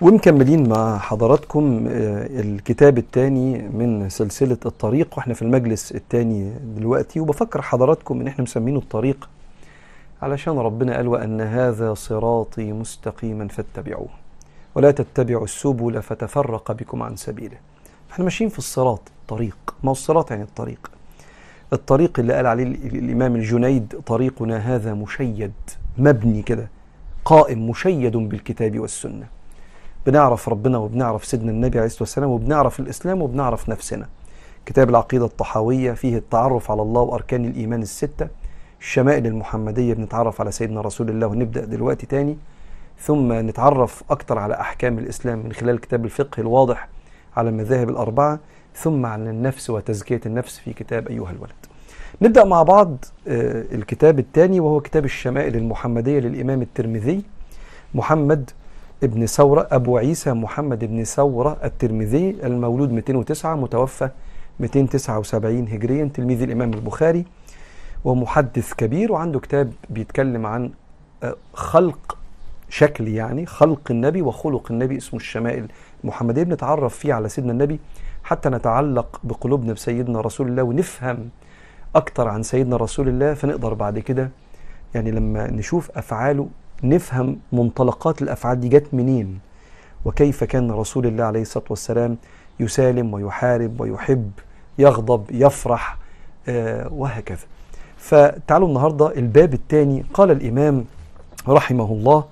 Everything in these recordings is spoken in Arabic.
ومكملين مع حضراتكم الكتاب الثاني من سلسلة الطريق وإحنا في المجلس الثاني دلوقتي وبفكر حضراتكم إن إحنا مسمينه الطريق علشان ربنا قال وأن هذا صراطي مستقيما فاتبعوه. ولا تتبعوا السبل فتفرق بكم عن سبيله. إحنا ماشيين في الصراط طريق ما هو الصراط يعني الطريق؟ الطريق اللي قال عليه الإمام الجنيد طريقنا هذا مشيد مبني كده قائم مشيد بالكتاب والسنة. بنعرف ربنا وبنعرف سيدنا النبي عليه الصلاة والسلام وبنعرف الإسلام وبنعرف نفسنا. كتاب العقيدة الطحاوية فيه التعرف على الله وأركان الإيمان الستة. الشمائل المحمدية بنتعرف على سيدنا رسول الله ونبدأ دلوقتي تاني. ثم نتعرف أكتر على أحكام الإسلام من خلال كتاب الفقه الواضح على المذاهب الأربعة. ثم عن النفس وتزكية النفس في كتاب أيها الولد. نبدأ مع بعض الكتاب الثاني وهو كتاب الشمائل المحمدية للإمام الترمذي. محمد ابن ثورة أبو عيسى محمد بن ثورة الترمذي المولود 209 متوفى 279 هجريا تلميذ الإمام البخاري ومحدث كبير وعنده كتاب بيتكلم عن خلق شكل يعني خلق النبي وخلق النبي اسمه الشمائل. المحمدية بنتعرف فيه على سيدنا النبي حتى نتعلق بقلوبنا بسيدنا رسول الله ونفهم أكتر عن سيدنا رسول الله فنقدر بعد كده يعني لما نشوف أفعاله نفهم منطلقات الأفعال دي جت منين؟ وكيف كان رسول الله عليه الصلاة والسلام يسالم ويحارب ويحب يغضب يفرح آه وهكذا. فتعالوا النهاردة الباب الثاني قال الإمام رحمه الله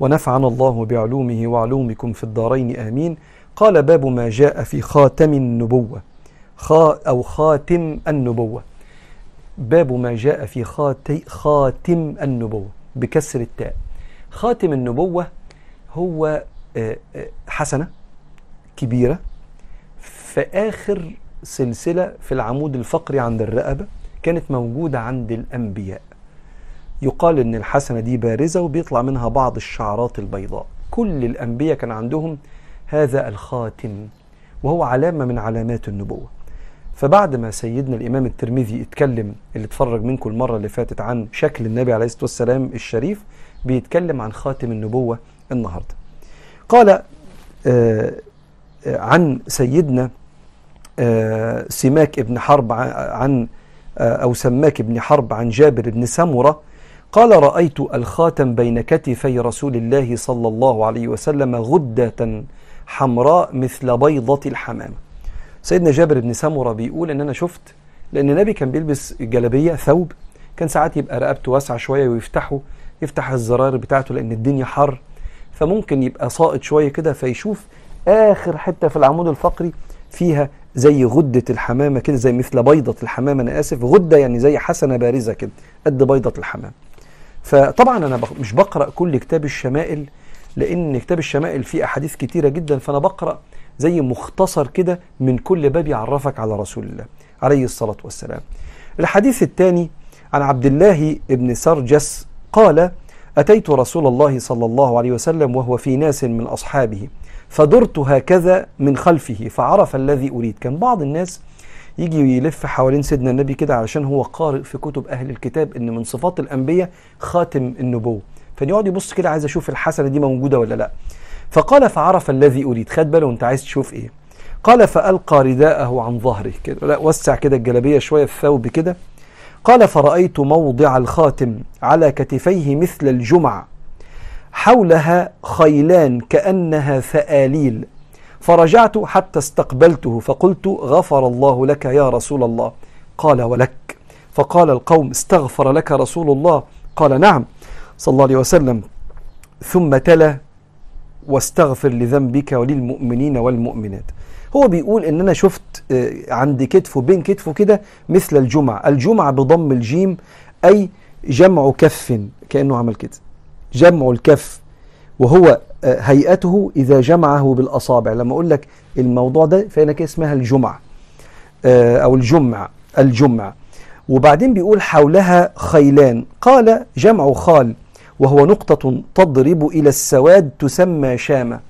ونفعنا الله بعلومه وعلومكم في الدارين آمين. قال باب ما جاء في خاتم النبوة. خا أو خاتم النبوة. باب ما جاء في خاتم النبوة بكسر التاء. خاتم النبوة هو حسنة كبيرة في آخر سلسلة في العمود الفقري عند الرقبة كانت موجودة عند الأنبياء. يقال إن الحسنة دي بارزة وبيطلع منها بعض الشعرات البيضاء. كل الأنبياء كان عندهم هذا الخاتم وهو علامة من علامات النبوة. فبعد ما سيدنا الإمام الترمذي اتكلم اللي اتفرج منكم المرة اللي فاتت عن شكل النبي عليه الصلاة والسلام الشريف بيتكلم عن خاتم النبوة النهاردة. قال آه عن سيدنا آه سماك ابن حرب عن آه أو سماك ابن حرب عن جابر بن سمرة. قال رأيت الخاتم بين كتفي رسول الله صلى الله عليه وسلم غدة حمراء مثل بيضة الحمام. سيدنا جابر بن سمرة بيقول إن أنا شفت لأن النبي كان بيلبس جلبية ثوب كان ساعات يبقى رقبته واسعة شوية ويفتحه. يفتح الزرار بتاعته لأن الدنيا حر فممكن يبقى ساقط شوية كده فيشوف آخر حتة في العمود الفقري فيها زي غدة الحمامة كده زي مثل بيضة الحمامة أنا آسف غدة يعني زي حسنة بارزة كده قد بيضة الحمام فطبعا أنا مش بقرأ كل كتاب الشمائل لأن كتاب الشمائل فيه أحاديث كتيرة جدا فأنا بقرأ زي مختصر كده من كل باب يعرفك على رسول الله عليه الصلاة والسلام. الحديث الثاني عن عبد الله بن سرجس قال أتيت رسول الله صلى الله عليه وسلم وهو في ناس من أصحابه فدرت هكذا من خلفه فعرف الذي أريد. كان بعض الناس يجي يلف حوالين سيدنا النبي كده علشان هو قارئ في كتب أهل الكتاب إن من صفات الأنبياء خاتم النبوة. فيقعد يبص كده عايز أشوف الحسنة دي موجودة ولا لأ. فقال فعرف الذي أريد. خد باله أنت عايز تشوف إيه. قال فألقى رداءه عن ظهره كده. لا وسع كده الجلبية شوية الثوب كده. قال فرأيت موضع الخاتم على كتفيه مثل الجمع حولها خيلان كأنها ثآليل. فرجعت حتى استقبلته فقلت غفر الله لك يا رسول الله. قال ولك. فقال القوم استغفر لك رسول الله. قال نعم. صلى الله عليه وسلم. ثم تلا واستغفر لذنبك وللمؤمنين والمؤمنات. هو بيقول إن أنا شفت عند كتفه بين كتفه كده مثل الجمع الجمع بضم الجيم أي جمع كف كأنه عمل كده. جمع الكف وهو هيئته إذا جمعه بالأصابع. لما أقول لك الموضوع ده فهنا كده اسمها الجمع أو الجمع الجمع وبعدين بيقول حولها خيلان. قال جمع خال وهو نقطة تضرب إلى السواد تسمى شامة.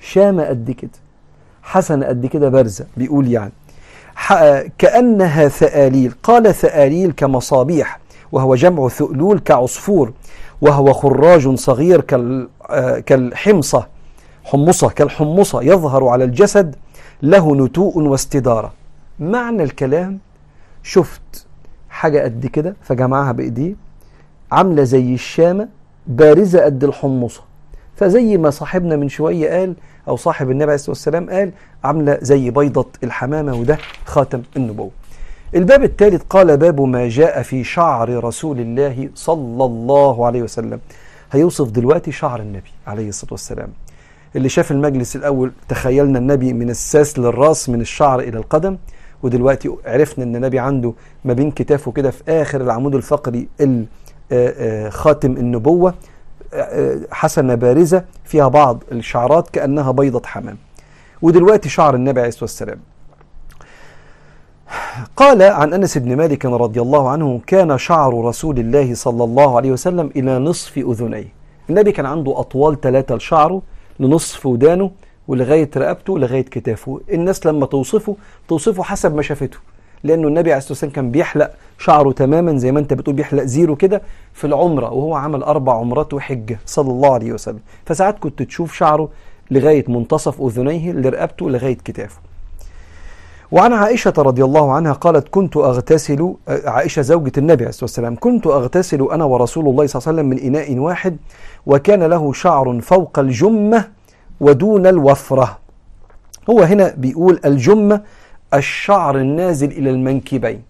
شامة قد كده. حسنة قد كده بارزة بيقول يعني. كأنها ثآليل. قال ثآليل كمصابيح وهو جمع ثؤلول كعصفور وهو خراج صغير كالحمصة حمصة كالحمصة يظهر على الجسد له نتوء واستدارة. معنى الكلام شفت حاجة قد كده فجمعها بإيديه عاملة زي الشامة بارزة قد الحمصة. فزي ما صاحبنا من شوية قال أو صاحب النبي عليه الصلاة والسلام قال عاملة زي بيضة الحمامة وده خاتم النبوة. الباب الثالث قال باب ما جاء في شعر رسول الله صلى الله عليه وسلم. هيوصف دلوقتي شعر النبي عليه الصلاة والسلام. اللي شاف المجلس الأول تخيلنا النبي من الساس للراس من الشعر إلى القدم ودلوقتي عرفنا إن النبي عنده ما بين كتافه كده في آخر العمود الفقري خاتم النبوة. حسنة بارزة فيها بعض الشعرات كأنها بيضة حمام. ودلوقتي شعر النبي عليه الصلاة والسلام. قال عن أنس بن مالك رضي الله عنه كان شعر رسول الله صلى الله عليه وسلم إلى نصف أذنيه. النبي كان عنده أطوال ثلاثة لشعره لنصف ودانه ولغاية رقبته لغاية كتافه. الناس لما توصفه توصفه حسب ما شافته. لأنه النبي عليه الصلاة والسلام كان بيحلق شعره تماما زي ما انت بتقول بيحلق زيرو كده في العمرة وهو عمل أربع عمرات وحجه صلى الله عليه وسلم. فساعات كنت تشوف شعره لغاية منتصف أذنيه لرقبته لغاية كتافه. وعن عائشة رضي الله عنها قالت كنت أغتسل عائشة زوجة النبي عليه الصلاة والسلام كنت أغتسل أنا ورسول الله صلى الله عليه وسلم من إناء واحد وكان له شعر فوق الجمة ودون الوفرة. هو هنا بيقول الجمة الشعر النازل إلى المنكبين.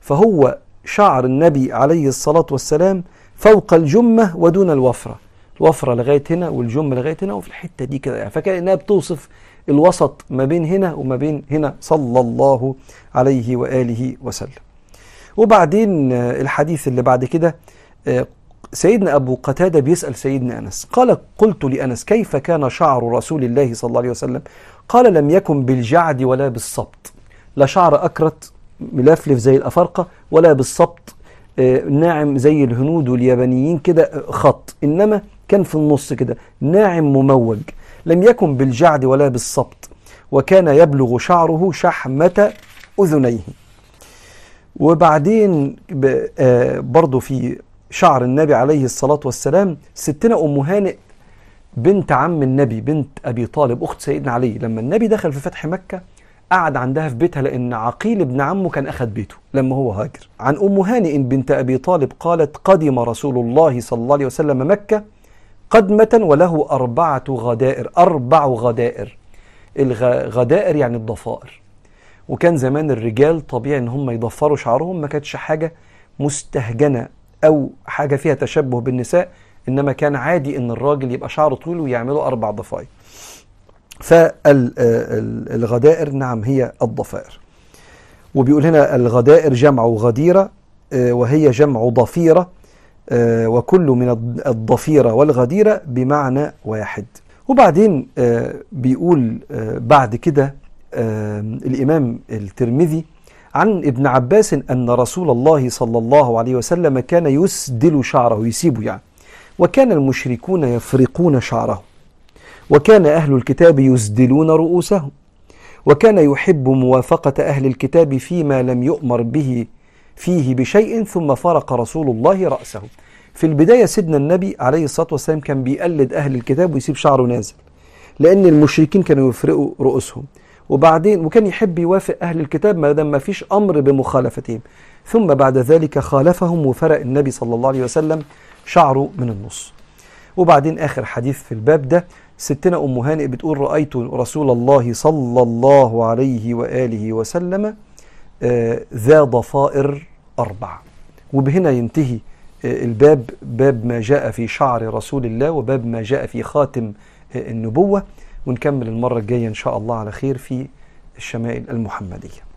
فهو شعر النبي عليه الصلاة والسلام فوق الجمة ودون الوفرة. الوفرة لغاية هنا والجمة لغاية هنا وفي الحتة دي كده يعني. فكأنها بتوصف الوسط ما بين هنا وما بين هنا. صلى الله عليه وآله وسلم. وبعدين الحديث اللي بعد كده سيدنا أبو قتادة بيسأل سيدنا أنس قال قلت لأنس كيف كان شعر رسول الله صلى الله عليه وسلم؟ قال لم يكن بالجعد ولا بالسبط لا شعر أكرت ملفلف زي الأفارقة ولا بالسبط ناعم زي الهنود واليابانيين كده خط. إنما كان في النص كده ناعم مموج. لم يكن بالجعد ولا بالسبط وكان يبلغ شعره شحمة أذنيه. وبعدين برضو في شعر النبي عليه الصلاة والسلام ستنا أم هانئ بنت عم النبي بنت أبي طالب أخت سيدنا علي. لما النبي دخل في فتح مكة قعد عندها في بيتها لأن عقيل ابن عمه كان أخذ بيته لما هو هاجر. عن أم هانئ بنت أبي طالب قالت قدم رسول الله صلى الله عليه وسلم مكة قدمة وله أربعة غدائر أربع غدائر. الغدائر يعني الضفائر. وكان زمان الرجال طبيعي إن هم يضفروا شعرهم ما كانتش حاجة مستهجنة. أو حاجة فيها تشبه بالنساء إنما كان عادي إن الراجل يبقى شعره طويل ويعمله أربع ضفائر فالغدائر نعم هي الضفائر. وبيقول هنا الغدائر جمع غديرة وهي جمع ضفيرة وكل من الضفيرة والغديرة بمعنى واحد. وبعدين بيقول بعد كده الإمام الترمذي عن ابن عباس أن رسول الله صلى الله عليه وسلم كان يسدل شعره يسيبه يعني. وكان المشركون يفرقون شعره. وكان أهل الكتاب يسدلون رؤوسهم. وكان يحب موافقة أهل الكتاب فيما لم يؤمر به فيه بشيء ثم فرق رسول الله رأسه. في البداية سيدنا النبي عليه الصلاة والسلام كان بيقلد أهل الكتاب ويسيب شعره نازل لأن المشركين كانوا يفرقوا رؤوسهم. وبعدين وكان يحب يوافق أهل الكتاب ما دام ما فيش أمر بمخالفتهم. ثم بعد ذلك خالفهم وفرق النبي صلى الله عليه وسلم شعره من النص. وبعدين آخر حديث في الباب ده ستنا أم هانئ بتقول رأيت رسول الله صلى الله عليه وآله وسلم آه ذا ضفائر أربع وبهنا ينتهي آه الباب باب ما جاء في شعر رسول الله وباب ما جاء في خاتم آه النبوة. ونكمل المرة الجاية إن شاء الله على خير في الشمائل المحمدية.